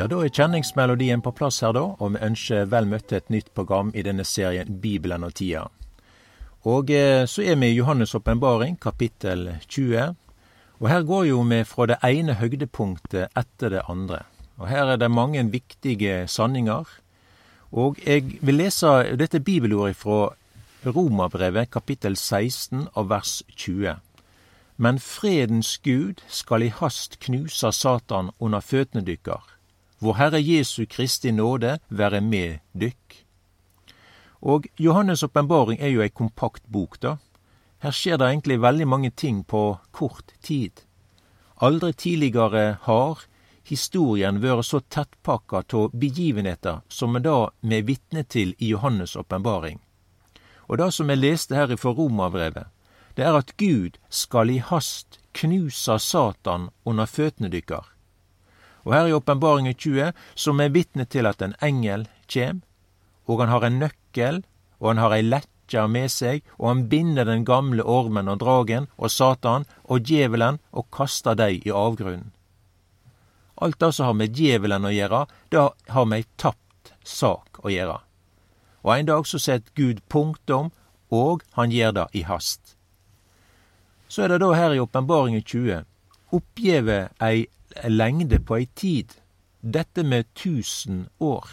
Ja, da er kjenningsmelodien på plass her, da, og vi ønsker vel møtt til et nytt program i denne serien Bibelen og tida. Og eh, så er vi i Johannes' åpenbaring, kapittel 20. Og her går jo vi fra det ene høydepunktet etter det andre. Og her er det mange viktige sanninger. Og jeg vil lese dette bibelordet fra Romerbrevet, kapittel 16 av vers 20. Men fredens Gud skal i hast knuse Satan under føttene dykkar vår Herre Jesu Kristi nåde være med dykk. Og Johannes' åpenbaring er jo ei kompakt bok, da. Her skjer det egentlig veldig mange ting på kort tid. Aldri tidligere har historien vært så tettpakka av begivenheter som vi da vi er vitne til i Johannes' åpenbaring. Og det som jeg leste her fra Romerbrevet, det er at Gud skal i hast knuse Satan under føttene dykkar. Og her i Åpenbaringen 20 som er vitne til at en engel kjem, og han har en nøkkel, og han har ei lekkje med seg, og han binder den gamle ormen og dragen og Satan og djevelen og kaster dei i avgrunnen. Alt det som har med djevelen å gjøre, det har med ei tapt sak å gjøre. Og en dag så setter Gud punktum, og han gjør det i hast. Så er det da her i Åpenbaringen 20 oppgjeve ei lengde på ei tid, dette med tusen år.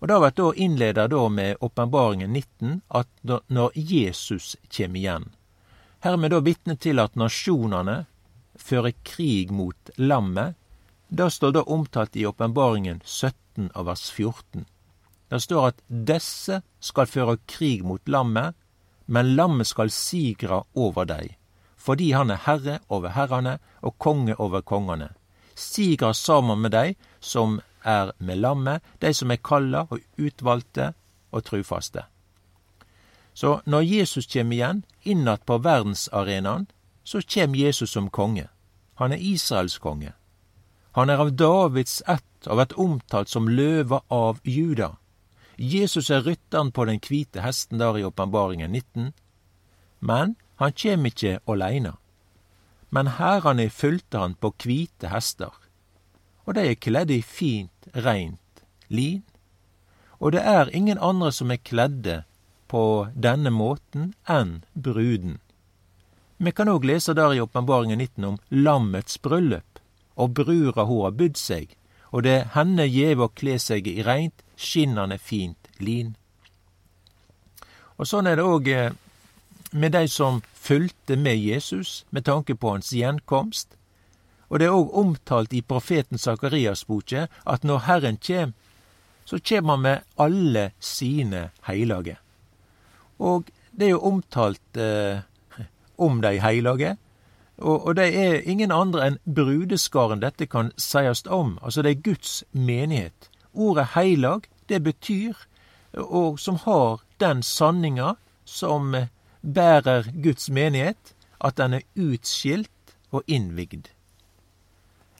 Og Det blir da innleda med åpenbaringen 19, at når Jesus kjem igjen. Her er vi da vitne til at nasjonane fører krig mot lammet. Det står da omtalt i åpenbaringen 17 av vers 14. Det står at desse skal føre krig mot lammet, men lammet skal sigra over dei fordi han er herre over herrene og konge over kongene. Siger sammen med dei som er med lammet, dei som er kalla og utvalgte og trufaste. Så når Jesus kjem igjen, innat på verdensarenaen, så kjem Jesus som konge. Han er Israels konge. Han er av Davids ett og vært omtalt som løva av Juda. Jesus er rytteren på den kvite hesten der i åpenbaringen 19. Men han kjem ikkje åleine, men hærane fulgte han på kvite hester, og dei er kledde i fint, reint lin. Og det er ingen andre som er kledde på denne måten enn bruden. Vi kan òg lese der i Åpenbaringen 19 om lammets bryllup, og brura ho har budd seg, og det er henne gjeve å kle seg i reint, skinnande fint lin. Og sånn er det òg med de som fulgte med Jesus med tanke på hans gjenkomst. Og det er òg omtalt i profeten Sakarias boke at når Herren kjem, så kjem han med alle sine heilage. Og det er jo omtalt eh, om dei heilage, og, og det er ingen andre enn brudeskaren dette kan seiast om. Altså det er Guds menighet. Ordet heilag, det betyr, og som har den sanninga som bærer Guds menighet at den er utskilt og innvigd.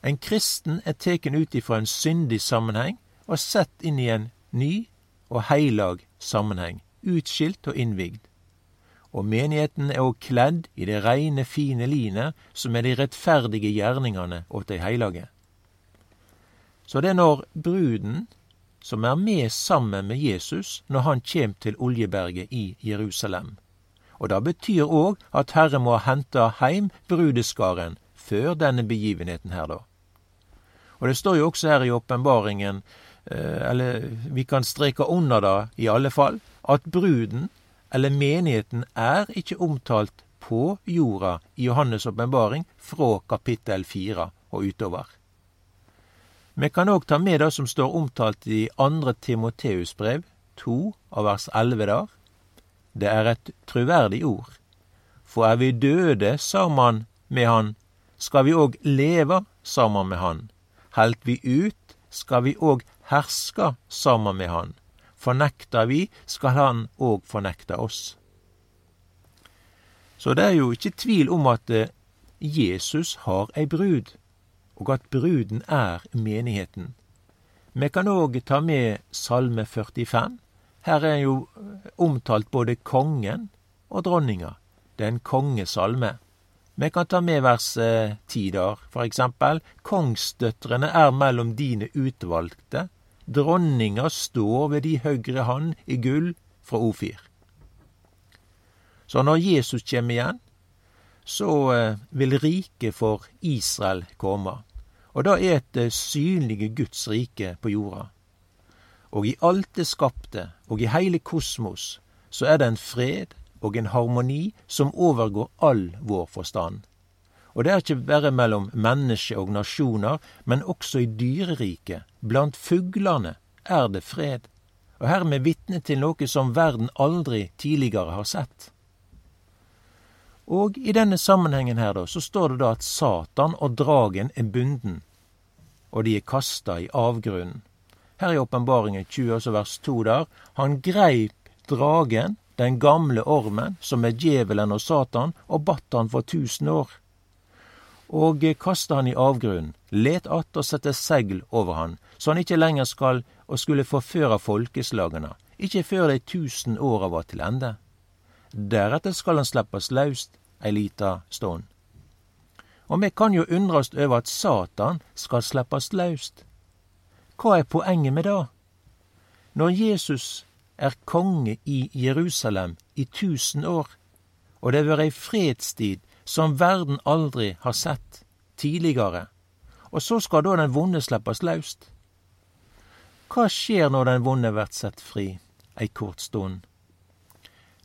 En kristen er teken ut ifra en syndig sammenheng og sett inn i en ny og heilag sammenheng, utskilt og innvigd. Og menigheten er òg kledd i det reine, fine linet som er de rettferdige gjerningane åt de heilage. Så det er når bruden, som er med sammen med Jesus når han kjem til Oljeberget i Jerusalem, og det betyr òg at Herre må hente heim brudeskaren før denne begivenheten her, da. Og det står jo også her i åpenbaringen, eh, eller vi kan streke under det i alle fall, at bruden, eller menigheten, er ikke omtalt på jorda i Johannes' åpenbaring fra kapittel fire og utover. Vi kan òg ta med det som står omtalt i andre Timoteus brev, to av vers elleve der. Det er et truverdig ord. For er vi døde saman med Han, skal vi òg leve saman med Han. Helt vi ut, skal vi òg herska saman med Han. Fornekter vi, skal Han òg fornekte oss. Så det er jo ikke tvil om at eh, Jesus har ei brud, og at bruden er menigheten. Vi kan òg ta med Salme 45, her er jo omtalt både kongen og dronninga. Det er en kongesalme. Vi kan ta med vers eh, ti der, for eksempel. Kongsdøtrene er mellom dine utvalgte. Dronninga står ved de høyre hand i gull fra Ofir. Så når Jesus kjem igjen, så eh, vil riket for Israel komme. Og det er et eh, synlige Guds rike på jorda. Og i alt det skapte, og i heile kosmos, så er det en fred og en harmoni som overgår all vår forstand. Og det er ikke bare mellom menneske og nasjoner, men også i dyreriket, blant fuglene, er det fred. Og her er vi vitne til noe som verden aldri tidligere har sett. Og i denne sammenhengen her, da, så står det da at Satan og dragen er bunden, og de er kasta i avgrunnen. Her i åpenbaringen 20, altså vers 2 der, han greip dragen, den gamle ormen, som er djevelen og Satan, og batt han for tusen år. Og kasta han i avgrunnen, let att og sette segl over han, så han ikke lenger skal og skulle forføre folkeslagene, ikke før de tusen åra var til ende. Deretter skal han slippes løst ei lita stund. Og vi kan jo undrast over at Satan skal slippes løst. Hva er poenget med det? Når Jesus er konge i Jerusalem i tusen år, og det har vært ei fredstid som verden aldri har sett tidligere, og så skal da den vonde slippes løst. Hva skjer når den vonde blir sett fri ei kort stund?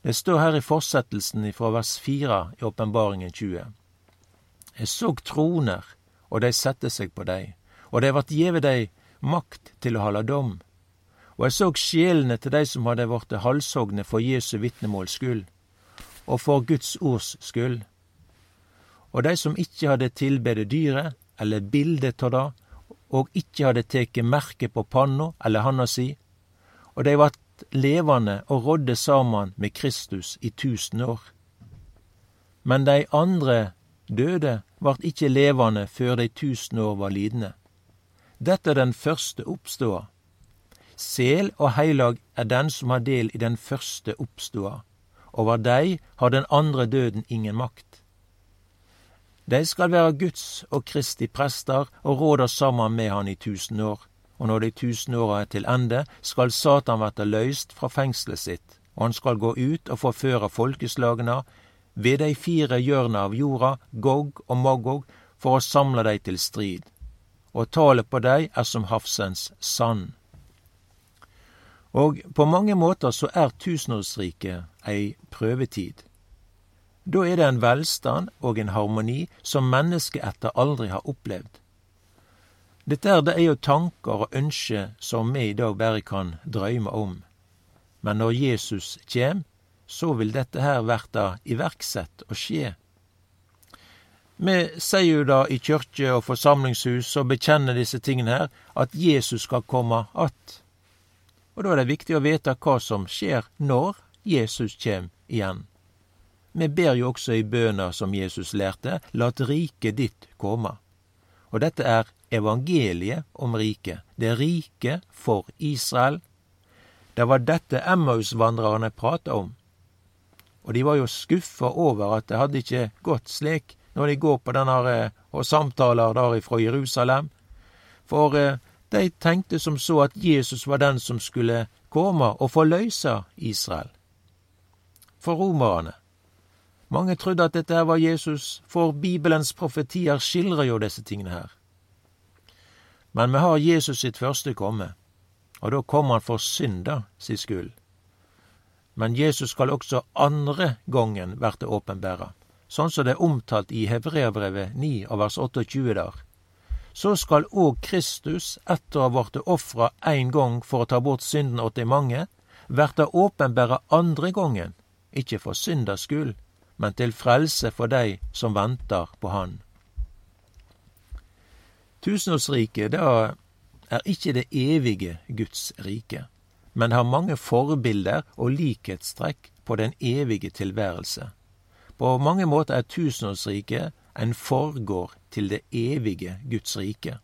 Det står her i fortsettelsen fra vers 4 i Åpenbaringen 20. Jeg såg troner, og de sette seg på dei, og det vart gjeve dei makt til å holde dom. Og jeg så sjelene til dei som hadde vorte halshogne for Jesu vitnemåls skyld, og for Guds ords skyld. Og dei som ikkje hadde tilbede dyret, eller bildet av det, og ikkje hadde teke merke på panna eller handa si, og dei vart levande og rådde saman med Kristus i tusen år. Men dei andre døde vart ikkje levande før dei tusen år var lidne. Dette er den første oppståa. Sel og heilag er den som har del i den første oppståa. Over dei har den andre døden ingen makt. De skal være Guds og Kristi prester og råder sammen med han i tusen år. Og når de tusen åra er til ende, skal Satan verte løyst fra fengselet sitt, og han skal gå ut og forføre folkeslagene ved dei fire hjørna av jorda, Gog og Magog, for å samle dei til strid og talet på dei er som havsens sand. Og på mange måter så er tusenårsriket ei prøvetid. Da er det en velstand og en harmoni som mennesket etter aldri har opplevd. Dette er, det er jo tanker og ønsker som vi i dag bare kan drøyme om. Men når Jesus kjem, så vil dette her verta iverksett og skje. Vi sier jo da i kyrkje og forsamlingshus og bekjenner disse tingene her, at Jesus skal komme att. Og da er det viktig å vite hva som skjer når Jesus kjem igjen. Vi ber jo også i bøna som Jesus lærte, lat riket ditt komme. Og dette er evangeliet om riket. Det rike for Israel. Det var dette Emmaus-vandrerne prata om. Og de var jo skuffa over at det hadde ikke gått slik når de går på denne eh, og samtaler der fra Jerusalem. For eh, de tenkte som så at Jesus var den som skulle komme og forløse Israel. For romerne. Mange trodde at dette var Jesus, for Bibelens profetier skildrer jo disse tingene her. Men vi har Jesus sitt første komme, og da kom han for synda si skyld. Men Jesus skal også andre gongen verte åpenbæra sånn som det er omtalt i Hebreabrevet 9 av vers 28 der, så skal òg Kristus, etter å ha blitt ofra ein gong for å ta bort synden åt de mange, verta åpenbæra andre gongen, ikkje for synders skyld, men til frelse for dei som ventar på Han. Tusenårsriket, det er ikkje det evige Guds rike, men har mange forbilder og likhetstrekk på den evige tilværelse. På mange måter er tusenårsriket en forgård til det evige Guds rike.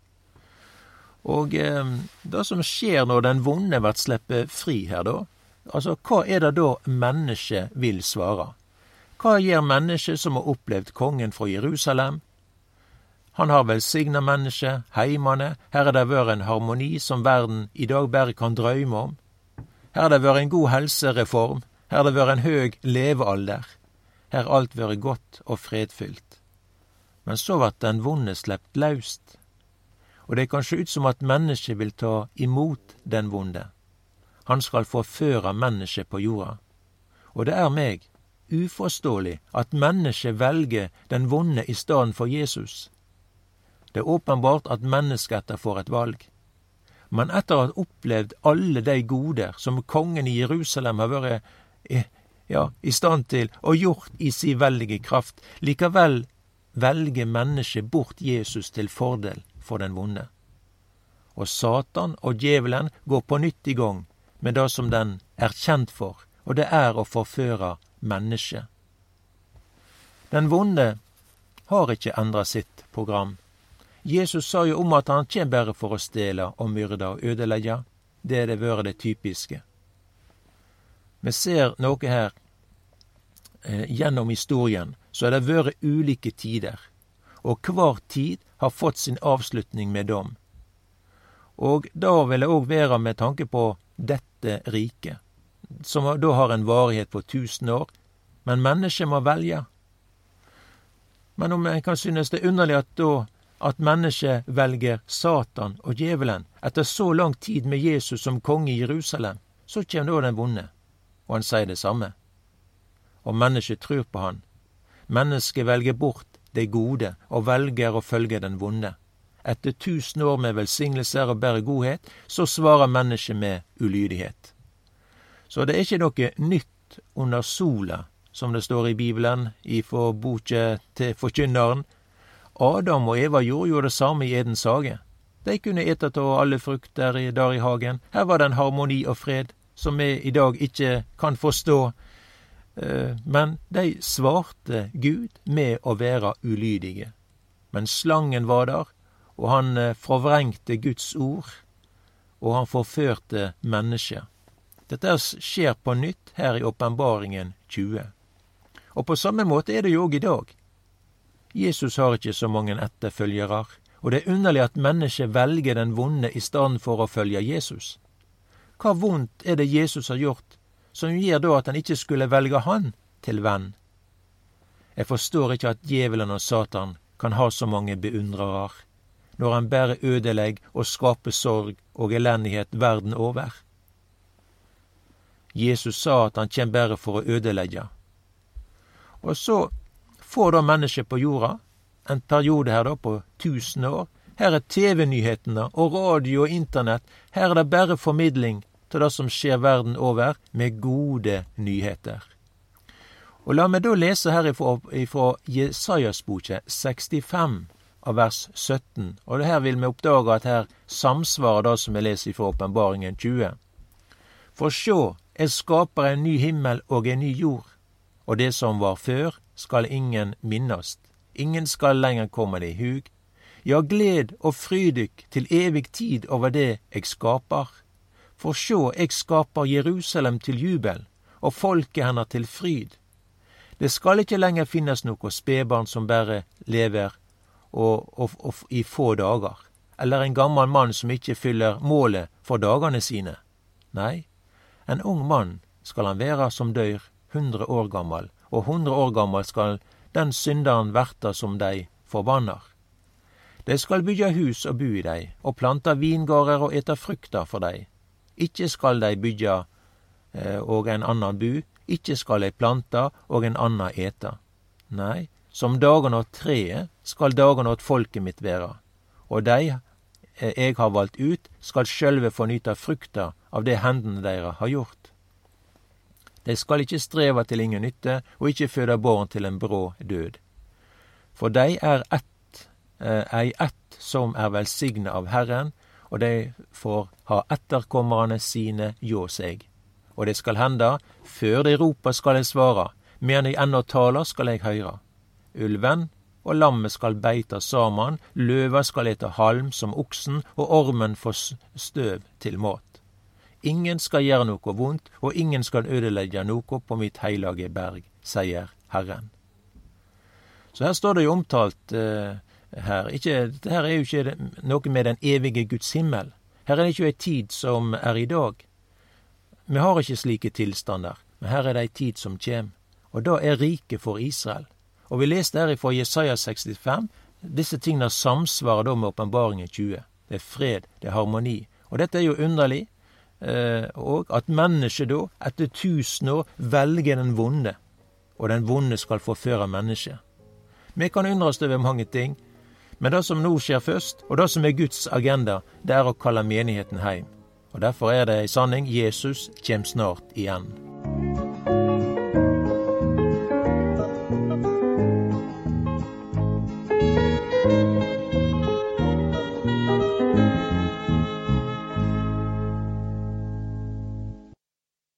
Og eh, det som skjer når den vonde blir sluppet fri her, da, altså hva er det da mennesket vil svare? Hva gjør mennesket som har opplevd kongen fra Jerusalem? Han har velsigna mennesket, heimane, her har det vært en harmoni som verden i dag bare kan drøyme om. Her har det vært en god helsereform, her har det vært en høg levealder. Her alt vært godt og fredfylt. Men så vert den vonde slept laust, og det kan sjå ut som at mennesket vil ta imot den vonde. Han skal forføre mennesket på jorda. Og det er meg uforståelig at mennesket velger den vonde i stedet for Jesus. Det er åpenbart at menneskeetter får et valg. Men etter å ha opplevd alle de goder som kongen i Jerusalem har vært ja, i stand til og gjort i si veldige kraft, likevel velger mennesket bort Jesus til fordel for den vonde. Og Satan og djevelen går på nytt i gang med det som den er kjent for, og det er å forføre mennesket. Den vonde har ikke endra sitt program. Jesus sa jo om at han kjem bare for å stele og myrde og ødelegge. Det er det vært det typiske. Vi ser noe her gjennom historien, så har det vært ulike tider, og hver tid har fått sin avslutning med dom. Og da vil det òg være med tanke på dette riket, som da har en varighet på tusen år, men mennesket må velge. Men om en kan synes det er underlig at da at mennesket velger Satan og djevelen etter så lang tid med Jesus som konge i Jerusalem, så kjem da den vonde, og han sier det samme. Og mennesket tror på han. Mennesket velger bort det gode og velger å følge den vonde. Etter tusen år med velsignelser og bare godhet, så svarer mennesket med ulydighet. Så det er ikke noe nytt under sola, som det står i Bibelen, ifra boka til Forkynneren, Adam og Eva gjorde jo det samme i Edens hage. De kunne ete av alle frukter der i hagen. Her var det en harmoni og fred som vi i dag ikke kan forstå. Eh, men de svarte Gud med å være ulydige. Men slangen var der, og han eh, forvrengte Guds ord, og han forførte mennesket. Dette skjer på nytt her i Åpenbaringen 20. Og på samme måte er det jo òg i dag. Jesus har ikke så mange etterfølgere, og det er underlig at mennesket velger den vonde i stedet for å følge Jesus. Hva vondt er det Jesus har gjort, som gjør da at han ikke skulle velge han til venn? Jeg forstår ikke at djevelen og Satan kan ha så mange beundrere, når han bare ødelegger og skaper sorg og elendighet verden over. Jesus sa at han kjem bare for å ødelegge. Og så får da mennesket på jorda en periode her da på tusen år. Her er TV-nyhetene og radio og internett. Her er det bare formidling til det som skjer verden over, med gode nyheter. Og La meg da lese her ifra, ifra Jesajas boke 65 av vers 17. Og det her vil vi oppdage at her samsvarer det som vi leser ifra Åpenbaringen 20. For sjå, jeg skaper en ny himmel og en ny jord, og det som var før, skal ingen minnast. Ingen skal lenger komme det i hug. Ja, gled og fryd dykk til evig tid over det eg skapar. For sjå, eg skaper Jerusalem til jubel, og folket hennar til fryd. Det skal ikkje lenger finnes noko spedbarn som berre lever og, og, og, i få dager, eller en gammel mann som ikkje fyller målet for dagane sine. Nei, en ung mann skal han være som dør hundre år gammel, og hundre år gammel skal den synderen verta som dei forbannar. Dei skal byggja hus og bu i dei, og planta vingårder og eta frukta for dei. Ikkje skal dei byggja eh, og en annan bu, ikkje skal dei planta og en annan eta. Nei, som dagane åt treet skal dagane åt folket mitt vera, og dei eh, eg har valgt ut, skal sjølve få nyta frukta av det hendene deira har gjort. Dei skal ikkje streva til ingen nytte, og ikkje føde barn til en brå død. For dei er ett, eh, ei ett som er velsigna av Herren, og dei får ha etterkommerne sine hjå seg. Og det skal hende, før dei roper skal eg svara, medan dei ennå talar skal eg høyra. Ulven og lammet skal beita saman, løva skal ete halm som oksen, og ormen får støv til mat. Ingen skal gjøre noe vondt, og ingen skal ødelegge noe på mitt heilage berg, sier Herren. Så her står det jo omtalt eh, her. Ikke, dette her er jo ikke noe med den evige Guds himmel. Her er det ikke ei tid som er i dag. Vi har ikke slike tilstander, men her er det ei tid som kjem. Og da er riket for Israel. Og vi leste her fra Jesaja 65. Disse tingene samsvarer da med åpenbaringen 20. Det er fred, det er harmoni. Og dette er jo underlig. Eh, og at mennesket da, etter tusen år, velger den vonde. Og den vonde skal forføre mennesket. Vi kan undres over mange ting, men det som nå skjer først, og det som er Guds agenda, det er å kalle menigheten heim. Og Derfor er det ei sanning Jesus kjem snart igjen.